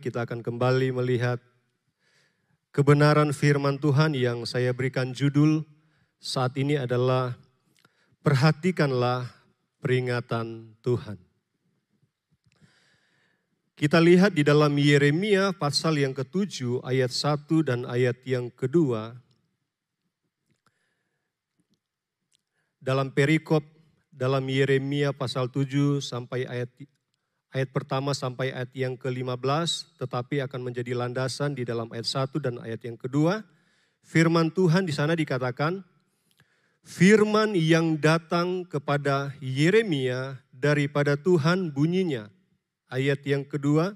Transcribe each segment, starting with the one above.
Kita akan kembali melihat kebenaran firman Tuhan yang saya berikan judul saat ini adalah Perhatikanlah peringatan Tuhan. Kita lihat di dalam Yeremia pasal yang ketujuh ayat satu dan ayat yang kedua. Dalam perikop dalam Yeremia pasal 7 sampai ayat ayat pertama sampai ayat yang ke-15, tetapi akan menjadi landasan di dalam ayat 1 dan ayat yang kedua. Firman Tuhan di sana dikatakan, firman yang datang kepada Yeremia daripada Tuhan bunyinya. Ayat yang kedua,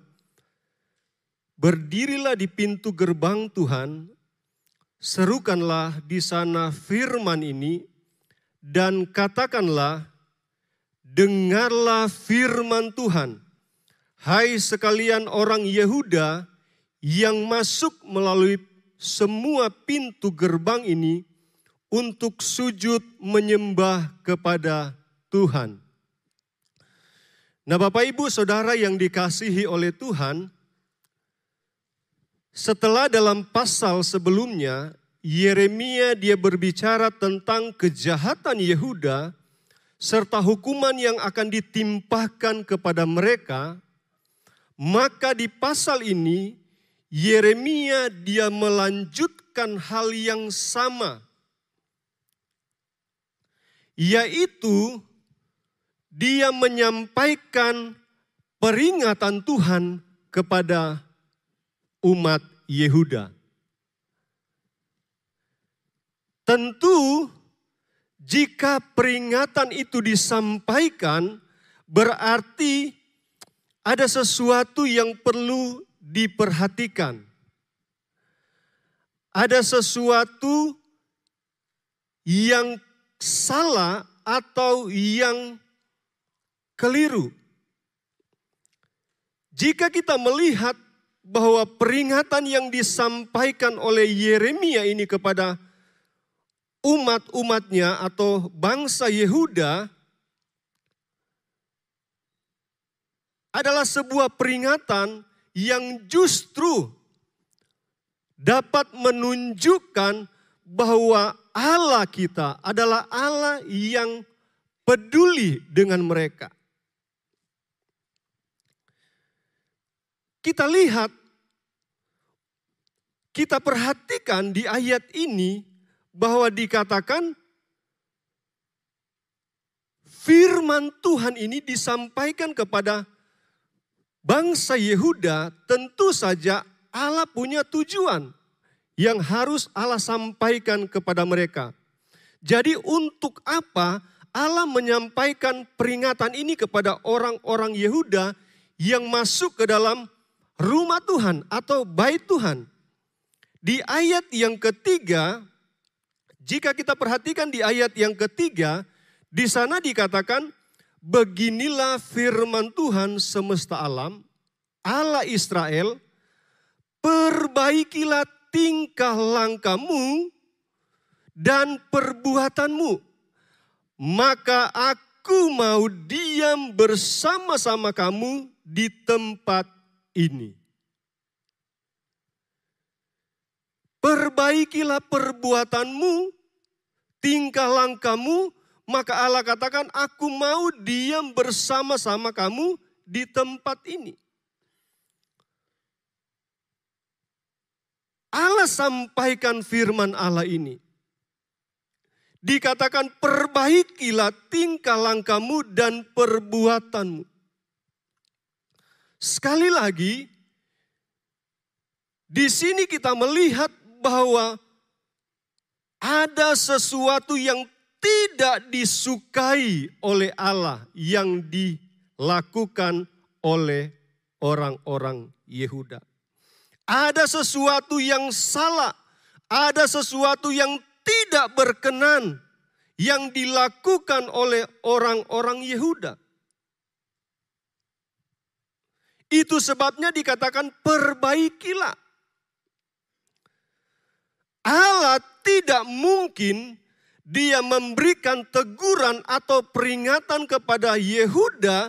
berdirilah di pintu gerbang Tuhan, serukanlah di sana firman ini, dan katakanlah, dengarlah firman Tuhan Hai sekalian orang Yehuda yang masuk melalui semua pintu gerbang ini untuk sujud menyembah kepada Tuhan. Nah, Bapak Ibu Saudara yang dikasihi oleh Tuhan, setelah dalam pasal sebelumnya Yeremia dia berbicara tentang kejahatan Yehuda serta hukuman yang akan ditimpahkan kepada mereka maka di pasal ini Yeremia dia melanjutkan hal yang sama yaitu dia menyampaikan peringatan Tuhan kepada umat Yehuda. Tentu jika peringatan itu disampaikan berarti ada sesuatu yang perlu diperhatikan. Ada sesuatu yang salah atau yang keliru. Jika kita melihat bahwa peringatan yang disampaikan oleh Yeremia ini kepada umat-umatnya atau bangsa Yehuda adalah sebuah peringatan yang justru dapat menunjukkan bahwa Allah kita adalah Allah yang peduli dengan mereka. Kita lihat, kita perhatikan di ayat ini bahwa dikatakan firman Tuhan ini disampaikan kepada bangsa Yehuda tentu saja Allah punya tujuan yang harus Allah sampaikan kepada mereka. Jadi untuk apa Allah menyampaikan peringatan ini kepada orang-orang Yehuda yang masuk ke dalam rumah Tuhan atau bait Tuhan. Di ayat yang ketiga, jika kita perhatikan di ayat yang ketiga, di sana dikatakan Beginilah firman Tuhan semesta alam, Allah Israel, perbaikilah tingkah langkahmu dan perbuatanmu, maka aku mau diam bersama-sama kamu di tempat ini. Perbaikilah perbuatanmu, tingkah langkahmu, maka Allah katakan, aku mau diam bersama-sama kamu di tempat ini. Allah sampaikan firman Allah ini. Dikatakan perbaikilah tingkah langkahmu dan perbuatanmu. Sekali lagi, di sini kita melihat bahwa ada sesuatu yang tidak disukai oleh Allah yang dilakukan oleh orang-orang Yehuda. Ada sesuatu yang salah, ada sesuatu yang tidak berkenan yang dilakukan oleh orang-orang Yehuda. Itu sebabnya dikatakan perbaikilah. Allah tidak mungkin dia memberikan teguran atau peringatan kepada Yehuda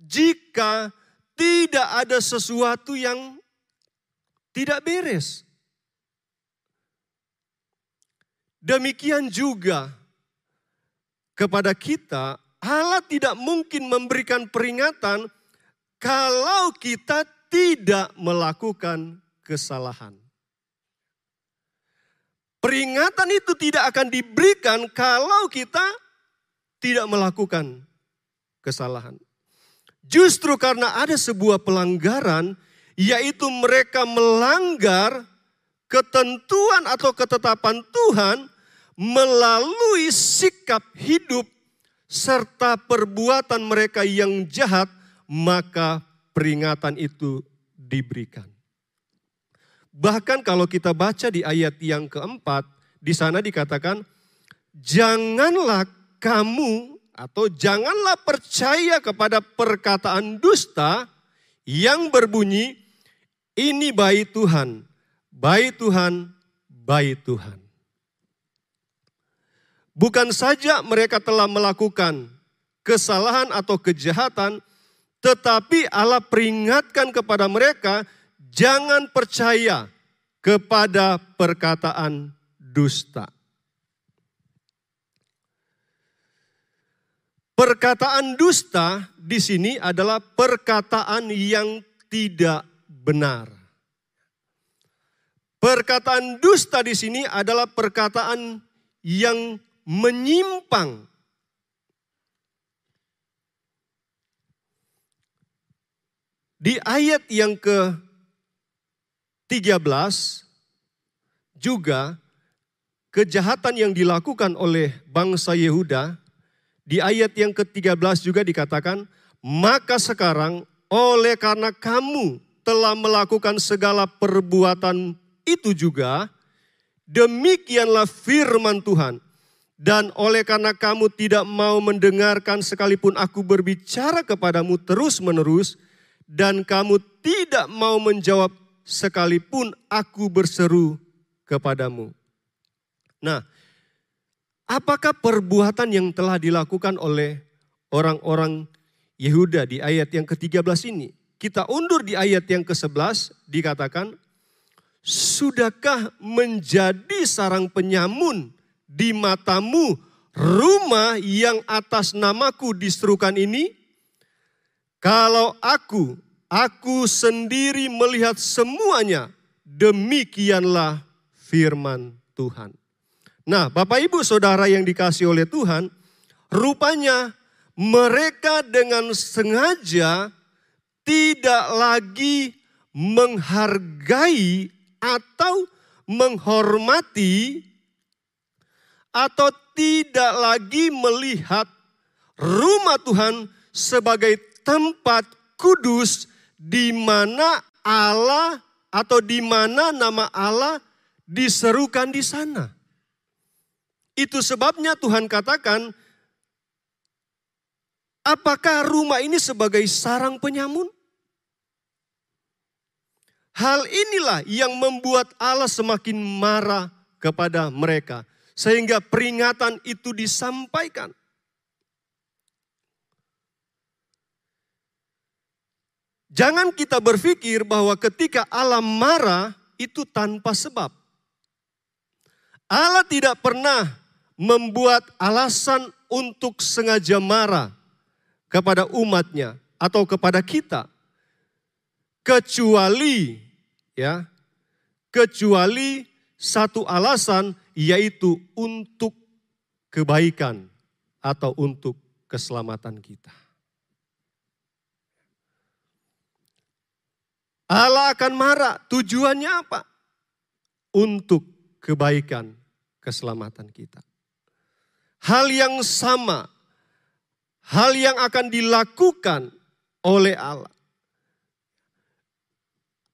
jika tidak ada sesuatu yang tidak beres. Demikian juga kepada kita, Allah tidak mungkin memberikan peringatan kalau kita tidak melakukan kesalahan. Peringatan itu tidak akan diberikan kalau kita tidak melakukan kesalahan. Justru karena ada sebuah pelanggaran, yaitu mereka melanggar ketentuan atau ketetapan Tuhan melalui sikap hidup serta perbuatan mereka yang jahat, maka peringatan itu diberikan. Bahkan kalau kita baca di ayat yang keempat, di sana dikatakan, janganlah kamu atau janganlah percaya kepada perkataan dusta yang berbunyi, ini baik Tuhan, baik Tuhan, baik Tuhan. Bukan saja mereka telah melakukan kesalahan atau kejahatan, tetapi Allah peringatkan kepada mereka jangan percaya kepada perkataan dusta. Perkataan dusta di sini adalah perkataan yang tidak benar. Perkataan dusta di sini adalah perkataan yang menyimpang. Di ayat yang ke 13 juga kejahatan yang dilakukan oleh bangsa Yehuda di ayat yang ke-13 juga dikatakan, maka sekarang oleh karena kamu telah melakukan segala perbuatan itu juga, demikianlah firman Tuhan. Dan oleh karena kamu tidak mau mendengarkan sekalipun aku berbicara kepadamu terus menerus, dan kamu tidak mau menjawab sekalipun aku berseru kepadamu. Nah, apakah perbuatan yang telah dilakukan oleh orang-orang Yehuda di ayat yang ke-13 ini? Kita undur di ayat yang ke-11 dikatakan, Sudahkah menjadi sarang penyamun di matamu rumah yang atas namaku diserukan ini? Kalau aku Aku sendiri melihat semuanya. Demikianlah firman Tuhan. Nah, Bapak Ibu Saudara yang dikasih oleh Tuhan, rupanya mereka dengan sengaja tidak lagi menghargai atau menghormati atau tidak lagi melihat rumah Tuhan sebagai tempat kudus di mana Allah atau di mana nama Allah diserukan di sana. Itu sebabnya Tuhan katakan, apakah rumah ini sebagai sarang penyamun? Hal inilah yang membuat Allah semakin marah kepada mereka. Sehingga peringatan itu disampaikan. Jangan kita berpikir bahwa ketika Allah marah itu tanpa sebab. Allah tidak pernah membuat alasan untuk sengaja marah kepada umatnya atau kepada kita. Kecuali ya, kecuali satu alasan yaitu untuk kebaikan atau untuk keselamatan kita. Allah akan marah. Tujuannya apa? Untuk kebaikan, keselamatan kita. Hal yang sama, hal yang akan dilakukan oleh Allah.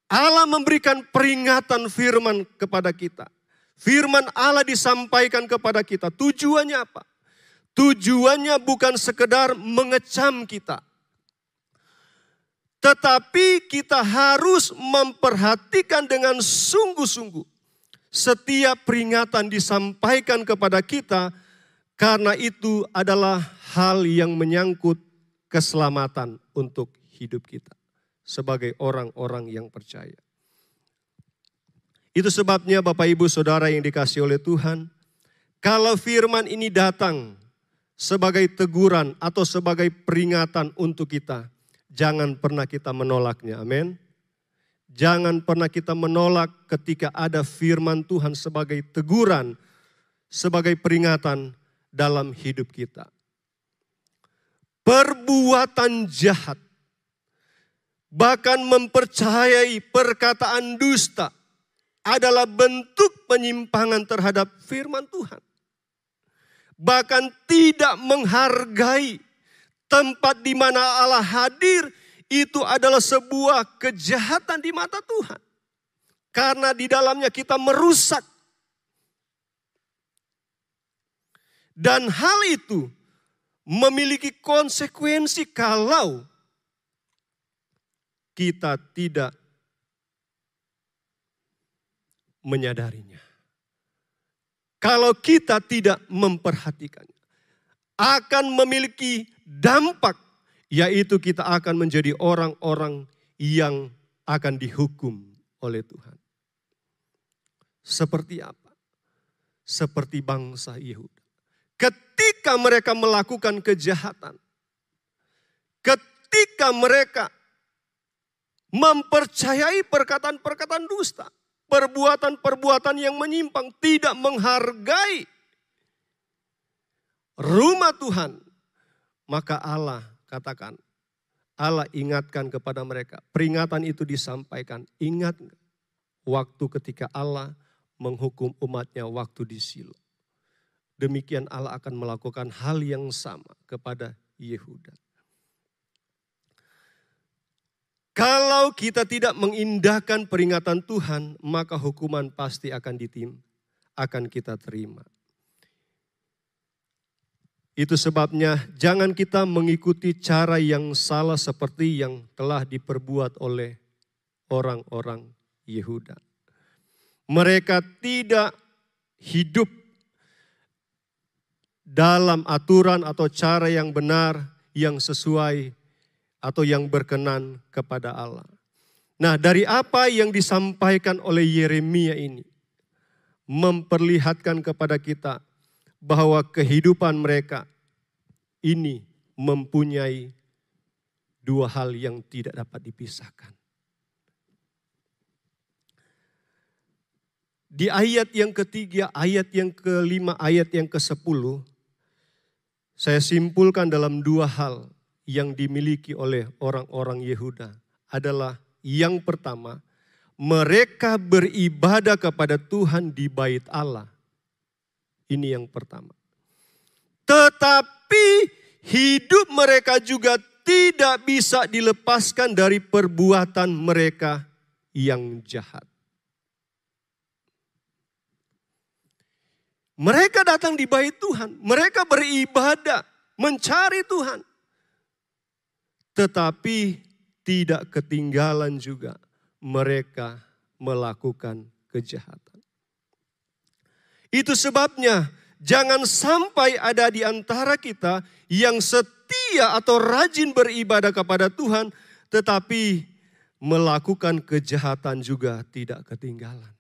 Allah memberikan peringatan firman kepada kita. Firman Allah disampaikan kepada kita. Tujuannya apa? Tujuannya bukan sekedar mengecam kita. Tetapi kita harus memperhatikan dengan sungguh-sungguh setiap peringatan disampaikan kepada kita karena itu adalah hal yang menyangkut keselamatan untuk hidup kita sebagai orang-orang yang percaya. Itu sebabnya Bapak Ibu Saudara yang dikasih oleh Tuhan, kalau firman ini datang sebagai teguran atau sebagai peringatan untuk kita, jangan pernah kita menolaknya. Amin. Jangan pernah kita menolak ketika ada firman Tuhan sebagai teguran, sebagai peringatan dalam hidup kita. Perbuatan jahat, bahkan mempercayai perkataan dusta, adalah bentuk penyimpangan terhadap firman Tuhan. Bahkan tidak menghargai tempat di mana Allah hadir itu adalah sebuah kejahatan di mata Tuhan. Karena di dalamnya kita merusak. Dan hal itu memiliki konsekuensi kalau kita tidak menyadarinya. Kalau kita tidak memperhatikannya, akan memiliki dampak, yaitu kita akan menjadi orang-orang yang akan dihukum oleh Tuhan. Seperti apa? Seperti bangsa Yehuda. Ketika mereka melakukan kejahatan, ketika mereka mempercayai perkataan-perkataan dusta, perbuatan-perbuatan yang menyimpang, tidak menghargai rumah Tuhan, maka Allah katakan, Allah ingatkan kepada mereka. Peringatan itu disampaikan. Ingat waktu ketika Allah menghukum umatnya waktu di Silo. Demikian Allah akan melakukan hal yang sama kepada Yehuda. Kalau kita tidak mengindahkan peringatan Tuhan, maka hukuman pasti akan ditim, akan kita terima. Itu sebabnya jangan kita mengikuti cara yang salah seperti yang telah diperbuat oleh orang-orang Yehuda. Mereka tidak hidup dalam aturan atau cara yang benar yang sesuai atau yang berkenan kepada Allah. Nah, dari apa yang disampaikan oleh Yeremia ini memperlihatkan kepada kita bahwa kehidupan mereka ini mempunyai dua hal yang tidak dapat dipisahkan. Di ayat yang ketiga, ayat yang kelima, ayat yang ke sepuluh, saya simpulkan dalam dua hal yang dimiliki oleh orang-orang Yehuda adalah yang pertama, mereka beribadah kepada Tuhan di bait Allah. Ini yang pertama. Tetapi hidup mereka juga tidak bisa dilepaskan dari perbuatan mereka yang jahat. Mereka datang di bait Tuhan, mereka beribadah, mencari Tuhan. Tetapi tidak ketinggalan juga mereka melakukan kejahatan. Itu sebabnya jangan sampai ada di antara kita yang setia atau rajin beribadah kepada Tuhan, tetapi melakukan kejahatan juga tidak ketinggalan.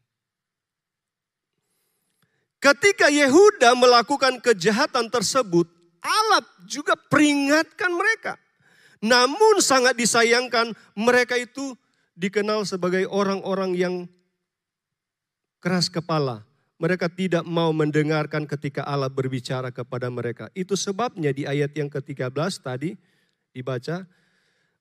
Ketika Yehuda melakukan kejahatan tersebut, Allah juga peringatkan mereka. Namun sangat disayangkan mereka itu dikenal sebagai orang-orang yang keras kepala. Mereka tidak mau mendengarkan ketika Allah berbicara kepada mereka. Itu sebabnya di ayat yang ke-13 tadi dibaca,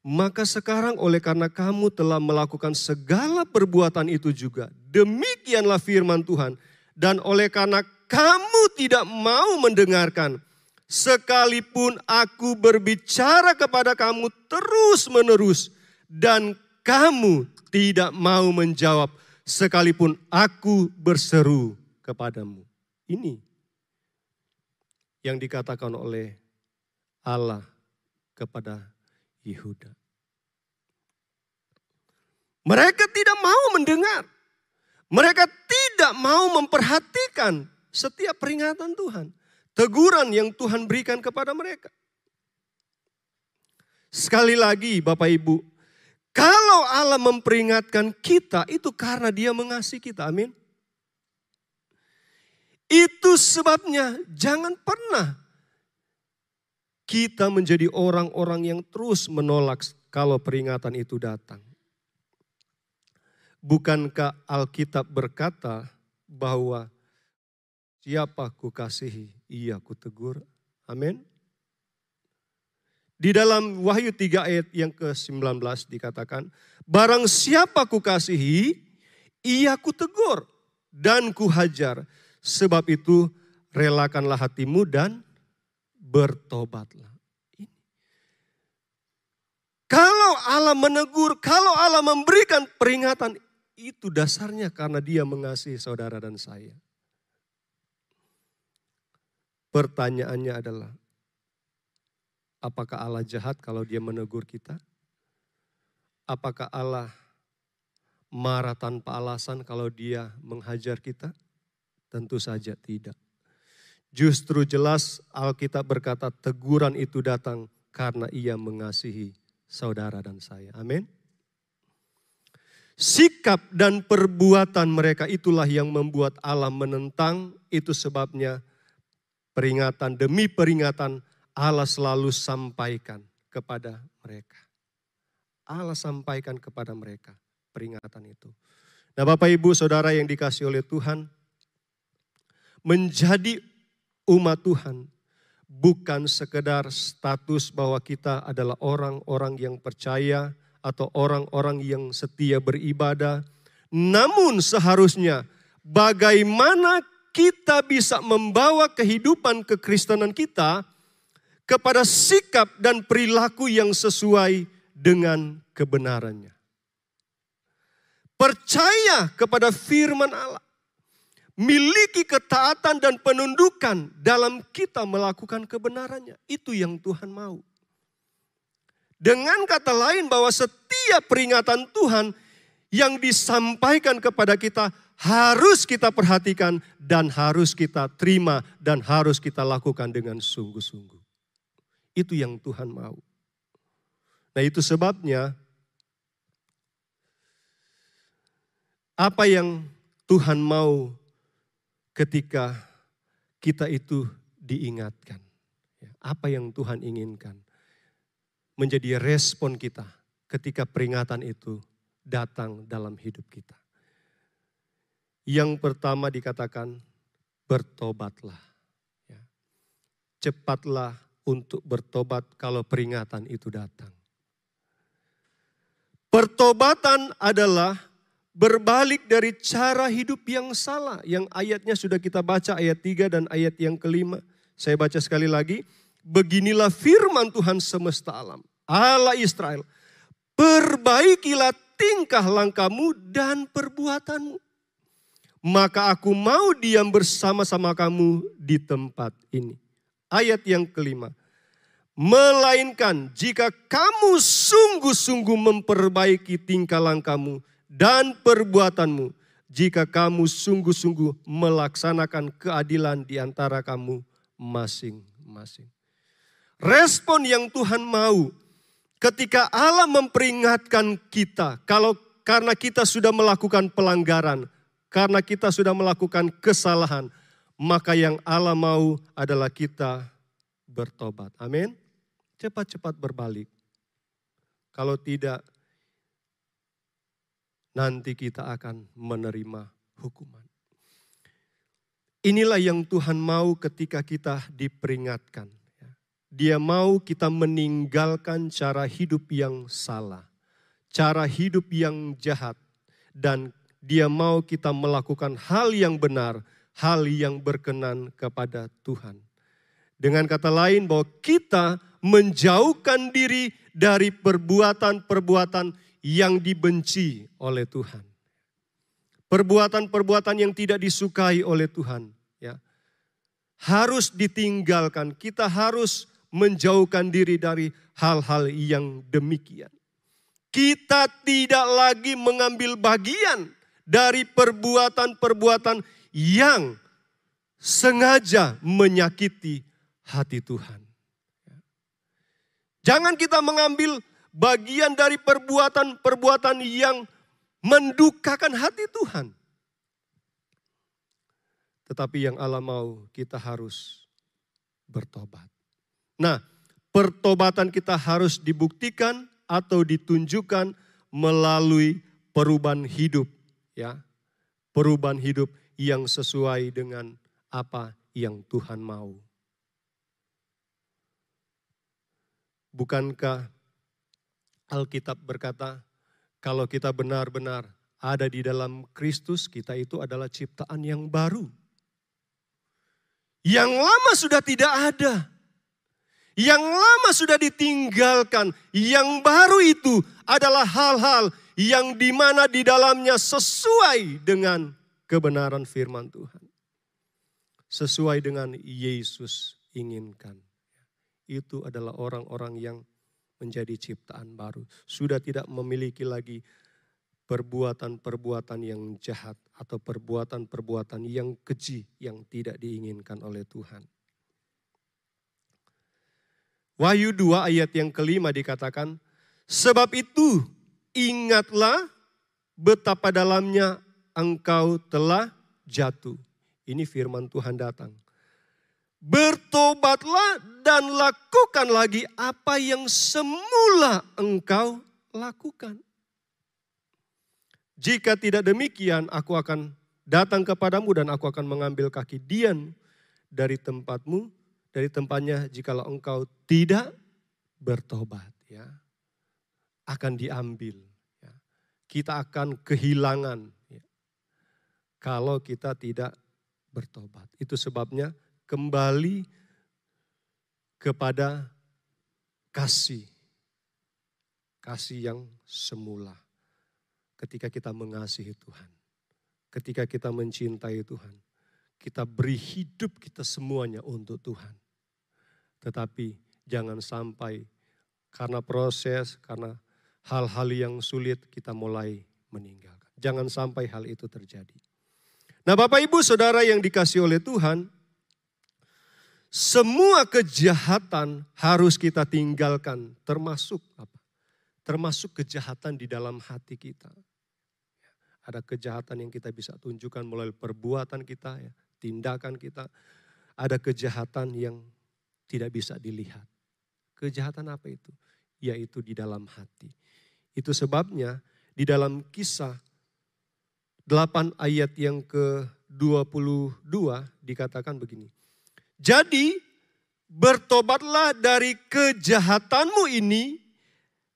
maka sekarang oleh karena kamu telah melakukan segala perbuatan itu juga, demikianlah firman Tuhan. Dan oleh karena kamu tidak mau mendengarkan, sekalipun aku berbicara kepada kamu terus-menerus dan kamu tidak mau menjawab sekalipun aku berseru kepadamu. Ini yang dikatakan oleh Allah kepada Yehuda. Mereka tidak mau mendengar. Mereka tidak mau memperhatikan setiap peringatan Tuhan teguran yang Tuhan berikan kepada mereka. Sekali lagi Bapak Ibu, Kalau Allah memperingatkan kita itu karena dia mengasihi kita. Amin. Itu sebabnya jangan pernah kita menjadi orang-orang yang terus menolak kalau peringatan itu datang. Bukankah Alkitab berkata bahwa siapa ku kasihi, ia ku tegur. Amin. Di dalam Wahyu 3 ayat yang ke-19 dikatakan, Barang siapa ku kasihi, ia ku tegur dan ku hajar. Sebab itu relakanlah hatimu dan bertobatlah. Kalau Allah menegur, kalau Allah memberikan peringatan, itu dasarnya karena dia mengasihi saudara dan saya. Pertanyaannya adalah, Apakah Allah jahat kalau dia menegur kita? Apakah Allah marah tanpa alasan kalau dia menghajar kita? Tentu saja tidak. Justru jelas Alkitab berkata teguran itu datang karena ia mengasihi saudara dan saya. Amin. Sikap dan perbuatan mereka itulah yang membuat Allah menentang. Itu sebabnya peringatan demi peringatan Allah selalu sampaikan kepada mereka. Allah sampaikan kepada mereka peringatan itu. Nah Bapak Ibu Saudara yang dikasih oleh Tuhan, menjadi umat Tuhan bukan sekedar status bahwa kita adalah orang-orang yang percaya atau orang-orang yang setia beribadah. Namun seharusnya bagaimana kita bisa membawa kehidupan kekristenan kita kepada sikap dan perilaku yang sesuai dengan kebenarannya. Percaya kepada firman Allah. Miliki ketaatan dan penundukan dalam kita melakukan kebenarannya. Itu yang Tuhan mau. Dengan kata lain bahwa setiap peringatan Tuhan yang disampaikan kepada kita harus kita perhatikan dan harus kita terima dan harus kita lakukan dengan sungguh-sungguh. Itu yang Tuhan mau. Nah itu sebabnya apa yang Tuhan mau ketika kita itu diingatkan. Ya, apa yang Tuhan inginkan. Menjadi respon kita ketika peringatan itu datang dalam hidup kita. Yang pertama dikatakan bertobatlah. Ya. Cepatlah untuk bertobat kalau peringatan itu datang. Pertobatan adalah berbalik dari cara hidup yang salah. Yang ayatnya sudah kita baca ayat 3 dan ayat yang kelima. Saya baca sekali lagi. Beginilah firman Tuhan semesta alam. Allah Israel. Perbaikilah tingkah langkahmu dan perbuatanmu. Maka aku mau diam bersama-sama kamu di tempat ini ayat yang kelima. Melainkan jika kamu sungguh-sungguh memperbaiki tingkah langkahmu dan perbuatanmu, jika kamu sungguh-sungguh melaksanakan keadilan di antara kamu masing-masing. Respon yang Tuhan mau ketika Allah memperingatkan kita kalau karena kita sudah melakukan pelanggaran, karena kita sudah melakukan kesalahan, maka yang Allah mau adalah kita bertobat. Amin. Cepat-cepat berbalik. Kalau tidak, nanti kita akan menerima hukuman. Inilah yang Tuhan mau ketika kita diperingatkan. Dia mau kita meninggalkan cara hidup yang salah, cara hidup yang jahat, dan dia mau kita melakukan hal yang benar, hal yang berkenan kepada Tuhan. Dengan kata lain bahwa kita menjauhkan diri dari perbuatan-perbuatan yang dibenci oleh Tuhan. Perbuatan-perbuatan yang tidak disukai oleh Tuhan, ya. Harus ditinggalkan. Kita harus menjauhkan diri dari hal-hal yang demikian. Kita tidak lagi mengambil bagian dari perbuatan-perbuatan yang sengaja menyakiti hati Tuhan. Jangan kita mengambil bagian dari perbuatan-perbuatan yang mendukakan hati Tuhan. Tetapi yang Allah mau kita harus bertobat. Nah, pertobatan kita harus dibuktikan atau ditunjukkan melalui perubahan hidup ya. Perubahan hidup yang sesuai dengan apa yang Tuhan mau. Bukankah Alkitab berkata, kalau kita benar-benar ada di dalam Kristus, kita itu adalah ciptaan yang baru. Yang lama sudah tidak ada. Yang lama sudah ditinggalkan, yang baru itu adalah hal-hal yang di mana di dalamnya sesuai dengan kebenaran firman Tuhan. Sesuai dengan Yesus inginkan. Itu adalah orang-orang yang menjadi ciptaan baru. Sudah tidak memiliki lagi perbuatan-perbuatan yang jahat atau perbuatan-perbuatan yang keji yang tidak diinginkan oleh Tuhan. Wahyu 2 ayat yang kelima dikatakan, sebab itu ingatlah betapa dalamnya engkau telah jatuh. Ini firman Tuhan datang. Bertobatlah dan lakukan lagi apa yang semula engkau lakukan. Jika tidak demikian, aku akan datang kepadamu dan aku akan mengambil kaki Dian dari tempatmu dari tempatnya jikalau engkau tidak bertobat ya akan diambil ya. kita akan kehilangan ya. kalau kita tidak bertobat itu sebabnya kembali kepada kasih kasih yang semula ketika kita mengasihi Tuhan ketika kita mencintai Tuhan kita beri hidup kita semuanya untuk Tuhan tetapi jangan sampai karena proses, karena hal-hal yang sulit kita mulai meninggalkan. Jangan sampai hal itu terjadi. Nah Bapak Ibu Saudara yang dikasih oleh Tuhan, semua kejahatan harus kita tinggalkan, termasuk apa? Termasuk kejahatan di dalam hati kita. Ada kejahatan yang kita bisa tunjukkan melalui perbuatan kita, ya, tindakan kita. Ada kejahatan yang tidak bisa dilihat. Kejahatan apa itu? Yaitu di dalam hati. Itu sebabnya di dalam kisah 8 ayat yang ke-22 dikatakan begini. Jadi bertobatlah dari kejahatanmu ini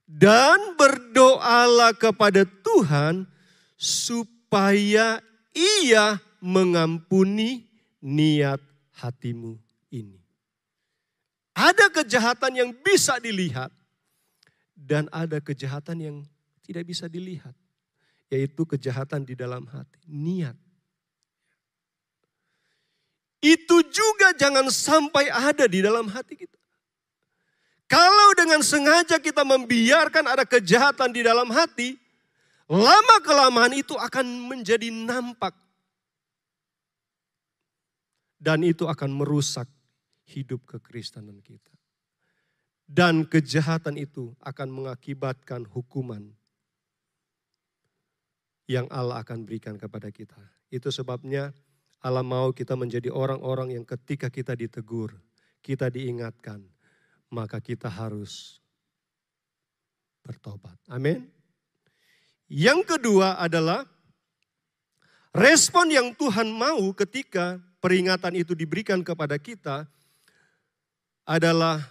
dan berdoalah kepada Tuhan supaya ia mengampuni niat hatimu ini. Ada kejahatan yang bisa dilihat dan ada kejahatan yang tidak bisa dilihat, yaitu kejahatan di dalam hati, niat. Itu juga jangan sampai ada di dalam hati kita. Kalau dengan sengaja kita membiarkan ada kejahatan di dalam hati, lama kelamaan itu akan menjadi nampak. Dan itu akan merusak hidup kekristenan kita. Dan kejahatan itu akan mengakibatkan hukuman yang Allah akan berikan kepada kita. Itu sebabnya Allah mau kita menjadi orang-orang yang ketika kita ditegur, kita diingatkan, maka kita harus bertobat. Amin. Yang kedua adalah respon yang Tuhan mau ketika peringatan itu diberikan kepada kita adalah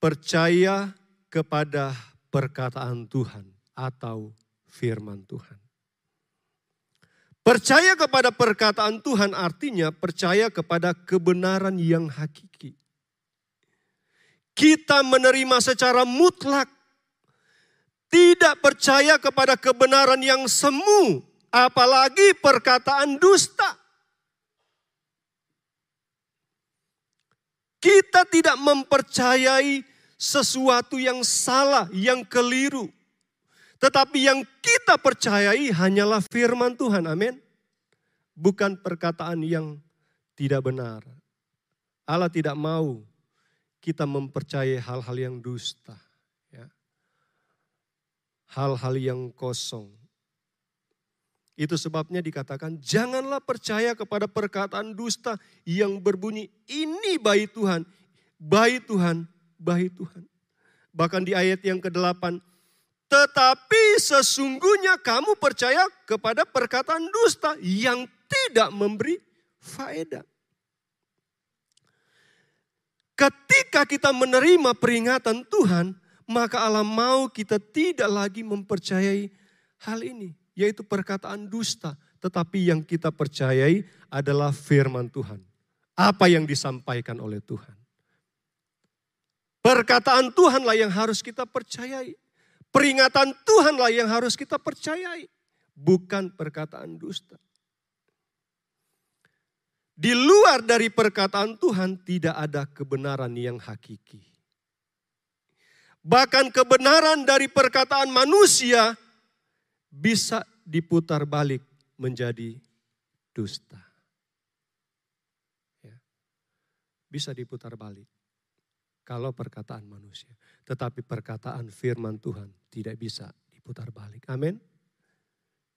percaya kepada perkataan Tuhan atau firman Tuhan. Percaya kepada perkataan Tuhan artinya percaya kepada kebenaran yang hakiki. Kita menerima secara mutlak. Tidak percaya kepada kebenaran yang semu, apalagi perkataan dusta. Kita tidak mempercayai sesuatu yang salah, yang keliru. Tetapi yang kita percayai hanyalah firman Tuhan, amin. Bukan perkataan yang tidak benar. Allah tidak mau kita mempercayai hal-hal yang dusta. Ya. hal-hal yang kosong. Itu sebabnya dikatakan janganlah percaya kepada perkataan dusta yang berbunyi ini bayi Tuhan, bayi Tuhan, bayi Tuhan. Bahkan di ayat yang ke-8, tetapi sesungguhnya kamu percaya kepada perkataan dusta yang tidak memberi faedah. Ketika kita menerima peringatan Tuhan, maka Allah mau kita tidak lagi mempercayai hal ini yaitu perkataan dusta. Tetapi yang kita percayai adalah firman Tuhan. Apa yang disampaikan oleh Tuhan. Perkataan Tuhanlah yang harus kita percayai. Peringatan Tuhanlah yang harus kita percayai. Bukan perkataan dusta. Di luar dari perkataan Tuhan tidak ada kebenaran yang hakiki. Bahkan kebenaran dari perkataan manusia bisa diputar balik menjadi dusta. Ya. Bisa diputar balik kalau perkataan manusia. Tetapi perkataan firman Tuhan tidak bisa diputar balik. Amin.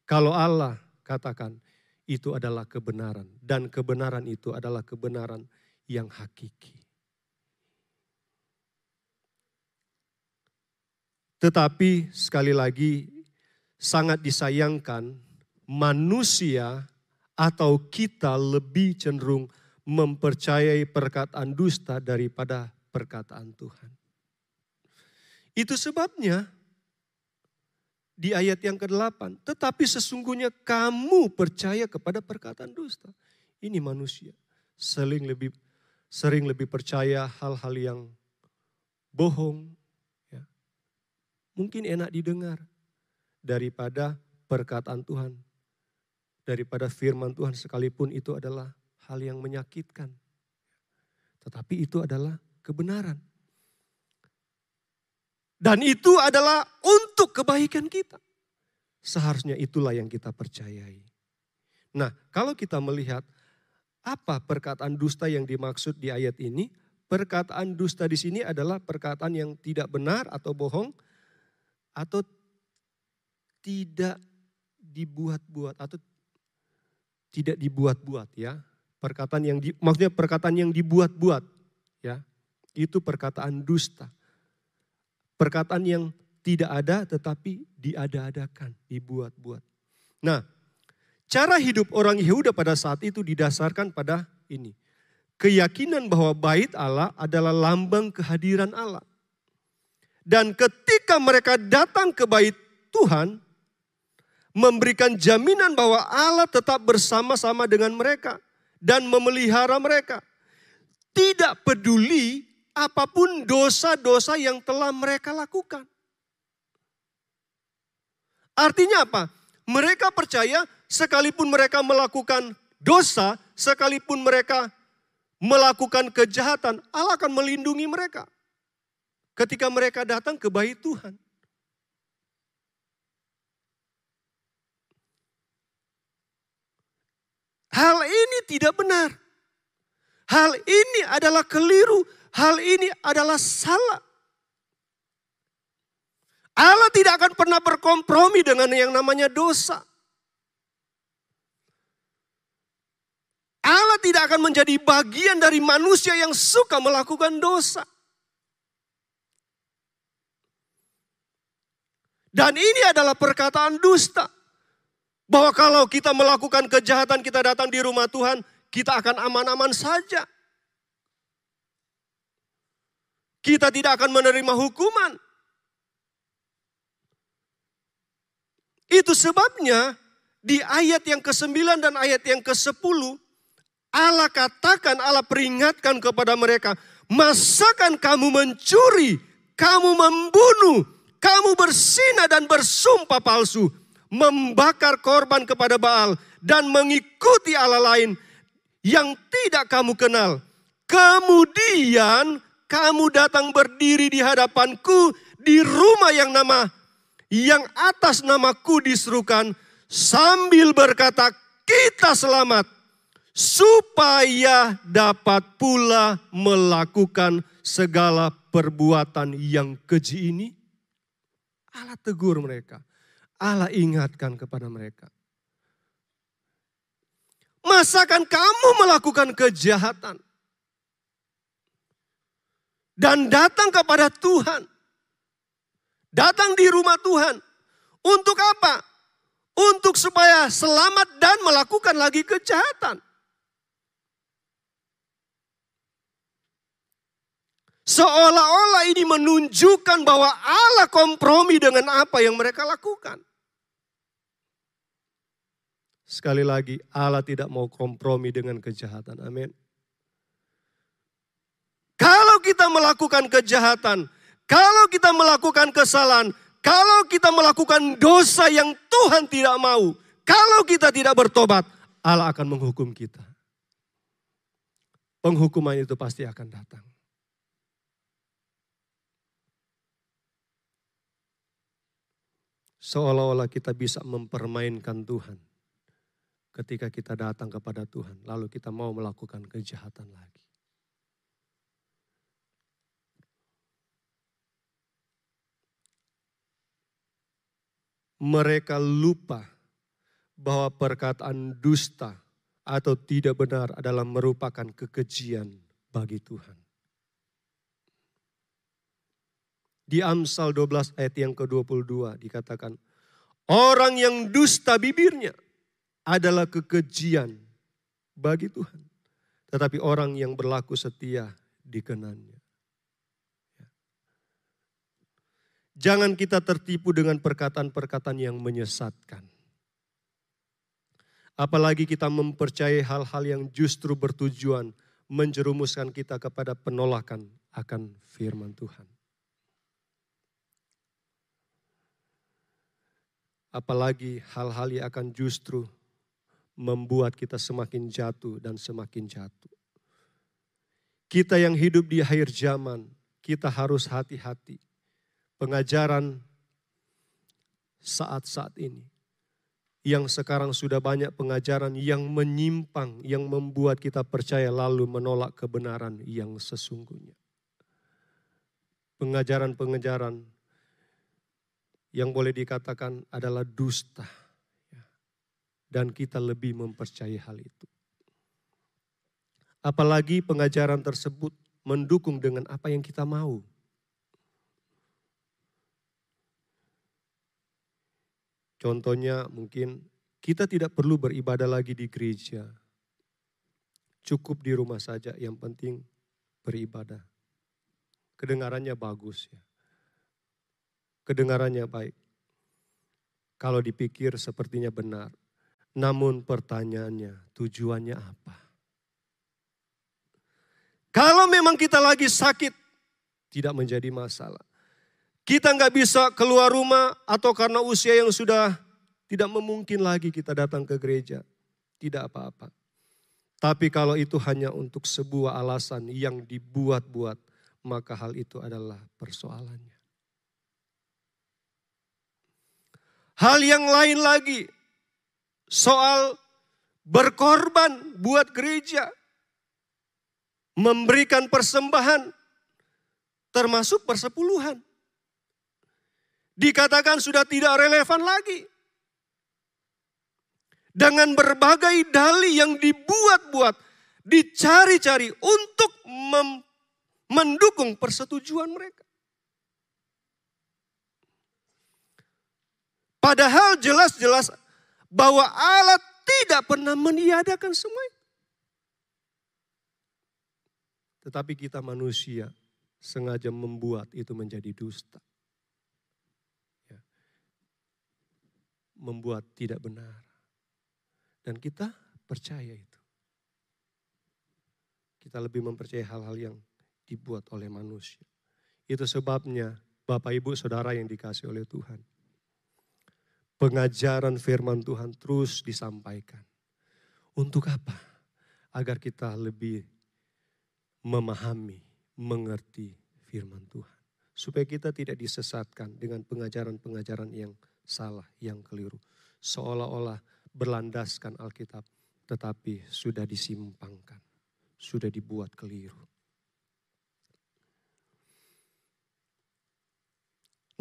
Kalau Allah katakan itu adalah kebenaran dan kebenaran itu adalah kebenaran yang hakiki. Tetapi sekali lagi sangat disayangkan manusia atau kita lebih cenderung mempercayai perkataan dusta daripada perkataan Tuhan. Itu sebabnya di ayat yang ke-8, tetapi sesungguhnya kamu percaya kepada perkataan dusta. Ini manusia sering lebih sering lebih percaya hal-hal yang bohong. Ya. Mungkin enak didengar, daripada perkataan Tuhan. Daripada firman Tuhan sekalipun itu adalah hal yang menyakitkan. Tetapi itu adalah kebenaran. Dan itu adalah untuk kebaikan kita. Seharusnya itulah yang kita percayai. Nah, kalau kita melihat apa perkataan dusta yang dimaksud di ayat ini, perkataan dusta di sini adalah perkataan yang tidak benar atau bohong atau tidak dibuat-buat atau tidak dibuat-buat ya. Perkataan yang di, maksudnya perkataan yang dibuat-buat ya. Itu perkataan dusta. Perkataan yang tidak ada tetapi diada-adakan, dibuat-buat. Nah, cara hidup orang Yehuda pada saat itu didasarkan pada ini. Keyakinan bahwa bait Allah adalah lambang kehadiran Allah. Dan ketika mereka datang ke bait Tuhan, memberikan jaminan bahwa Allah tetap bersama-sama dengan mereka dan memelihara mereka. Tidak peduli apa pun dosa-dosa yang telah mereka lakukan. Artinya apa? Mereka percaya sekalipun mereka melakukan dosa, sekalipun mereka melakukan kejahatan, Allah akan melindungi mereka. Ketika mereka datang ke bayi Tuhan. Hal ini tidak benar. Hal ini adalah keliru. Hal ini adalah salah. Allah tidak akan pernah berkompromi dengan yang namanya dosa. Allah tidak akan menjadi bagian dari manusia yang suka melakukan dosa. Dan ini adalah perkataan dusta. Bahwa kalau kita melakukan kejahatan, kita datang di rumah Tuhan, kita akan aman-aman saja. Kita tidak akan menerima hukuman. Itu sebabnya di ayat yang ke-9 dan ayat yang ke-10, Allah katakan, Allah peringatkan kepada mereka, masakan kamu mencuri, kamu membunuh, kamu bersina dan bersumpah palsu membakar korban kepada Baal dan mengikuti Allah lain yang tidak kamu kenal. Kemudian kamu datang berdiri di hadapanku di rumah yang nama yang atas namaku diserukan sambil berkata kita selamat supaya dapat pula melakukan segala perbuatan yang keji ini. Allah tegur mereka. Allah ingatkan kepada mereka. Masakan kamu melakukan kejahatan dan datang kepada Tuhan, datang di rumah Tuhan untuk apa? Untuk supaya selamat dan melakukan lagi kejahatan. Seolah-olah ini menunjukkan bahwa Allah kompromi dengan apa yang mereka lakukan. Sekali lagi, Allah tidak mau kompromi dengan kejahatan. Amin. Kalau kita melakukan kejahatan, kalau kita melakukan kesalahan, kalau kita melakukan dosa yang Tuhan tidak mau, kalau kita tidak bertobat, Allah akan menghukum kita. Penghukuman itu pasti akan datang. Seolah-olah kita bisa mempermainkan Tuhan ketika kita datang kepada Tuhan, lalu kita mau melakukan kejahatan lagi. Mereka lupa bahwa perkataan dusta atau tidak benar adalah merupakan kekejian bagi Tuhan. Di Amsal 12 ayat yang ke-22 dikatakan, orang yang dusta bibirnya adalah kekejian bagi Tuhan. Tetapi orang yang berlaku setia dikenannya. Ya. Jangan kita tertipu dengan perkataan-perkataan yang menyesatkan. Apalagi kita mempercayai hal-hal yang justru bertujuan menjerumuskan kita kepada penolakan akan firman Tuhan. Apalagi hal-hal yang akan justru membuat kita semakin jatuh dan semakin jatuh. Kita yang hidup di akhir zaman, kita harus hati-hati. Pengajaran saat-saat ini, yang sekarang sudah banyak pengajaran yang menyimpang, yang membuat kita percaya lalu menolak kebenaran yang sesungguhnya. Pengajaran-pengajaran yang boleh dikatakan adalah dusta dan kita lebih mempercayai hal itu. Apalagi pengajaran tersebut mendukung dengan apa yang kita mau. Contohnya mungkin kita tidak perlu beribadah lagi di gereja. Cukup di rumah saja, yang penting beribadah. Kedengarannya bagus ya. Kedengarannya baik. Kalau dipikir sepertinya benar. Namun pertanyaannya, tujuannya apa? Kalau memang kita lagi sakit, tidak menjadi masalah. Kita nggak bisa keluar rumah atau karena usia yang sudah tidak memungkin lagi kita datang ke gereja. Tidak apa-apa. Tapi kalau itu hanya untuk sebuah alasan yang dibuat-buat, maka hal itu adalah persoalannya. Hal yang lain lagi, soal berkorban buat gereja, memberikan persembahan, termasuk persepuluhan. Dikatakan sudah tidak relevan lagi. Dengan berbagai dalih yang dibuat-buat, dicari-cari untuk mendukung persetujuan mereka. Padahal jelas-jelas bahwa Allah tidak pernah meniadakan semua. Tetapi kita manusia sengaja membuat itu menjadi dusta. Ya. Membuat tidak benar. Dan kita percaya itu. Kita lebih mempercayai hal-hal yang dibuat oleh manusia. Itu sebabnya Bapak Ibu Saudara yang dikasih oleh Tuhan pengajaran firman Tuhan terus disampaikan. Untuk apa? Agar kita lebih memahami, mengerti firman Tuhan. Supaya kita tidak disesatkan dengan pengajaran-pengajaran yang salah, yang keliru. Seolah-olah berlandaskan Alkitab, tetapi sudah disimpangkan, sudah dibuat keliru.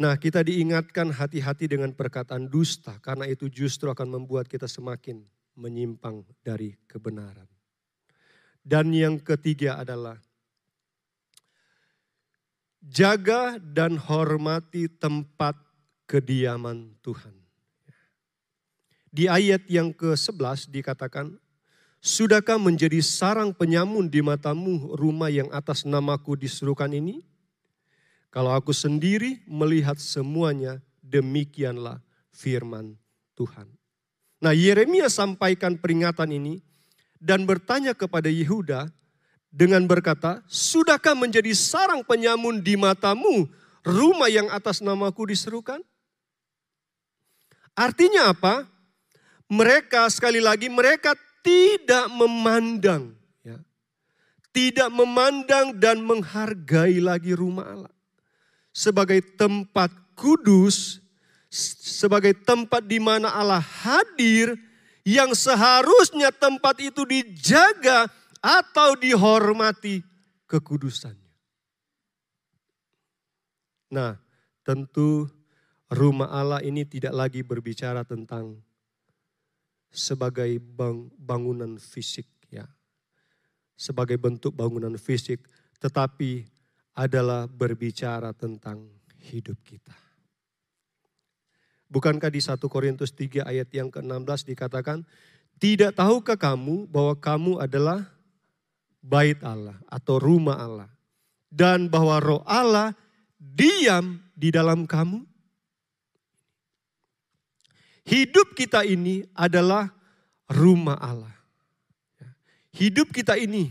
Nah, kita diingatkan hati-hati dengan perkataan dusta, karena itu justru akan membuat kita semakin menyimpang dari kebenaran. Dan yang ketiga adalah jaga dan hormati tempat kediaman Tuhan. Di ayat yang ke-11 dikatakan, Sudahkah menjadi sarang penyamun di matamu rumah yang atas namaku disuruhkan ini? Kalau aku sendiri melihat semuanya, demikianlah firman Tuhan. Nah Yeremia sampaikan peringatan ini dan bertanya kepada Yehuda dengan berkata, Sudahkah menjadi sarang penyamun di matamu rumah yang atas namaku diserukan? Artinya apa? Mereka sekali lagi mereka tidak memandang ya. Tidak memandang dan menghargai lagi rumah Allah sebagai tempat kudus, sebagai tempat di mana Allah hadir, yang seharusnya tempat itu dijaga atau dihormati kekudusannya. Nah, tentu rumah Allah ini tidak lagi berbicara tentang sebagai bangunan fisik ya. Sebagai bentuk bangunan fisik, tetapi adalah berbicara tentang hidup kita. Bukankah di 1 Korintus 3 ayat yang ke-16 dikatakan, tidak tahukah kamu bahwa kamu adalah bait Allah atau rumah Allah. Dan bahwa roh Allah diam di dalam kamu. Hidup kita ini adalah rumah Allah. Hidup kita ini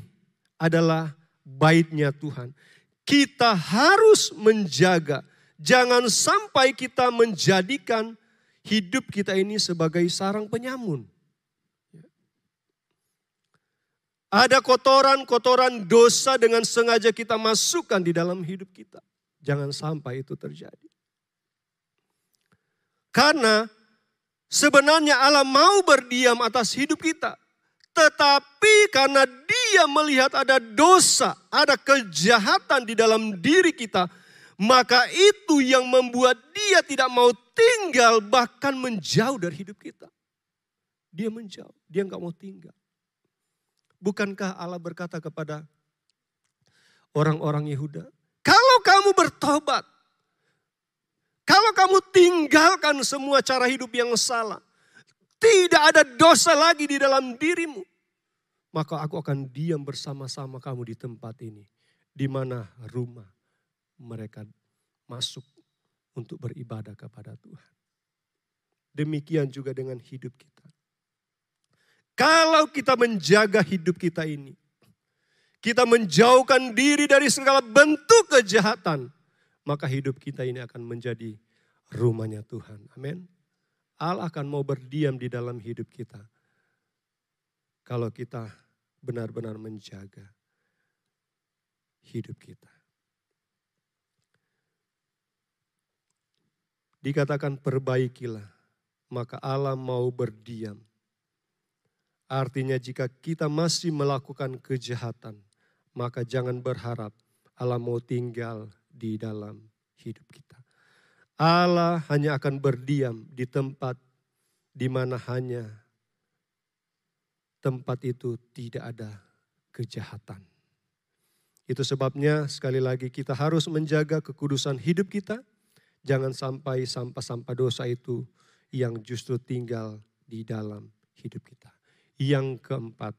adalah baitnya Tuhan kita harus menjaga. Jangan sampai kita menjadikan hidup kita ini sebagai sarang penyamun. Ada kotoran-kotoran dosa dengan sengaja kita masukkan di dalam hidup kita. Jangan sampai itu terjadi. Karena sebenarnya Allah mau berdiam atas hidup kita. Tetapi karena dia melihat ada dosa, ada kejahatan di dalam diri kita, maka itu yang membuat dia tidak mau tinggal bahkan menjauh dari hidup kita. Dia menjauh, dia nggak mau tinggal. Bukankah Allah berkata kepada orang-orang Yehuda, kalau kamu bertobat, kalau kamu tinggalkan semua cara hidup yang salah, tidak ada dosa lagi di dalam dirimu. Maka aku akan diam bersama-sama kamu di tempat ini. Di mana rumah mereka masuk untuk beribadah kepada Tuhan. Demikian juga dengan hidup kita. Kalau kita menjaga hidup kita ini, kita menjauhkan diri dari segala bentuk kejahatan, maka hidup kita ini akan menjadi rumahnya Tuhan. Amin. Allah akan mau berdiam di dalam hidup kita. Kalau kita benar-benar menjaga hidup kita. Dikatakan perbaikilah, maka Allah mau berdiam. Artinya jika kita masih melakukan kejahatan, maka jangan berharap Allah mau tinggal di dalam hidup kita. Allah hanya akan berdiam di tempat di mana hanya tempat itu tidak ada kejahatan. Itu sebabnya sekali lagi kita harus menjaga kekudusan hidup kita. Jangan sampai sampah-sampah dosa itu yang justru tinggal di dalam hidup kita. Yang keempat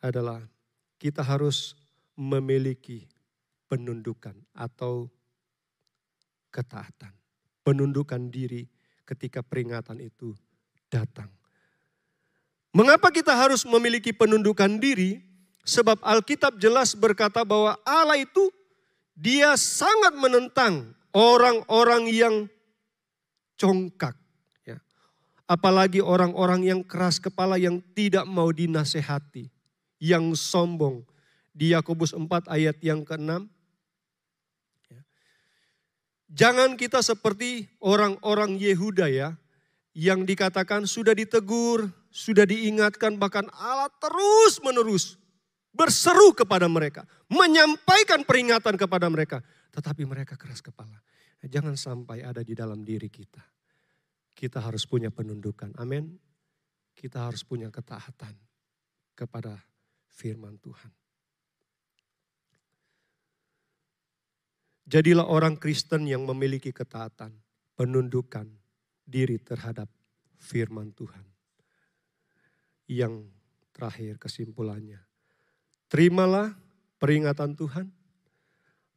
adalah kita harus memiliki penundukan atau ketaatan. Penundukan diri ketika peringatan itu datang. Mengapa kita harus memiliki penundukan diri? Sebab Alkitab jelas berkata bahwa Allah itu dia sangat menentang orang-orang yang congkak. Ya. Apalagi orang-orang yang keras kepala yang tidak mau dinasehati. Yang sombong. Di Yakobus 4 ayat yang ke-6 Jangan kita seperti orang-orang Yehuda ya, yang dikatakan sudah ditegur, sudah diingatkan, bahkan Allah terus menerus berseru kepada mereka, menyampaikan peringatan kepada mereka. Tetapi mereka keras kepala. Jangan sampai ada di dalam diri kita. Kita harus punya penundukan. Amin. Kita harus punya ketaatan kepada firman Tuhan. Jadilah orang Kristen yang memiliki ketaatan, penundukan diri terhadap firman Tuhan. Yang terakhir kesimpulannya, terimalah peringatan Tuhan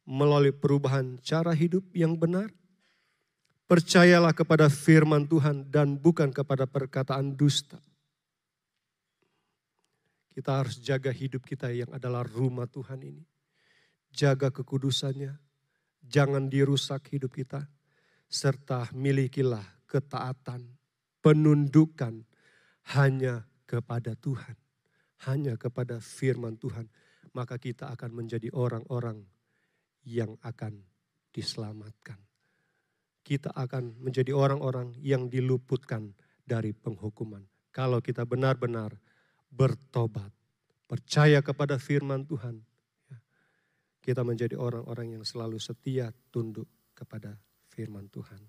melalui perubahan cara hidup yang benar. Percayalah kepada firman Tuhan dan bukan kepada perkataan dusta. Kita harus jaga hidup kita yang adalah rumah Tuhan ini. Jaga kekudusannya, jangan dirusak hidup kita. Serta milikilah ketaatan, penundukan hanya kepada Tuhan. Hanya kepada firman Tuhan. Maka kita akan menjadi orang-orang yang akan diselamatkan kita akan menjadi orang-orang yang diluputkan dari penghukuman. Kalau kita benar-benar bertobat, percaya kepada firman Tuhan, kita menjadi orang-orang yang selalu setia tunduk kepada firman Tuhan.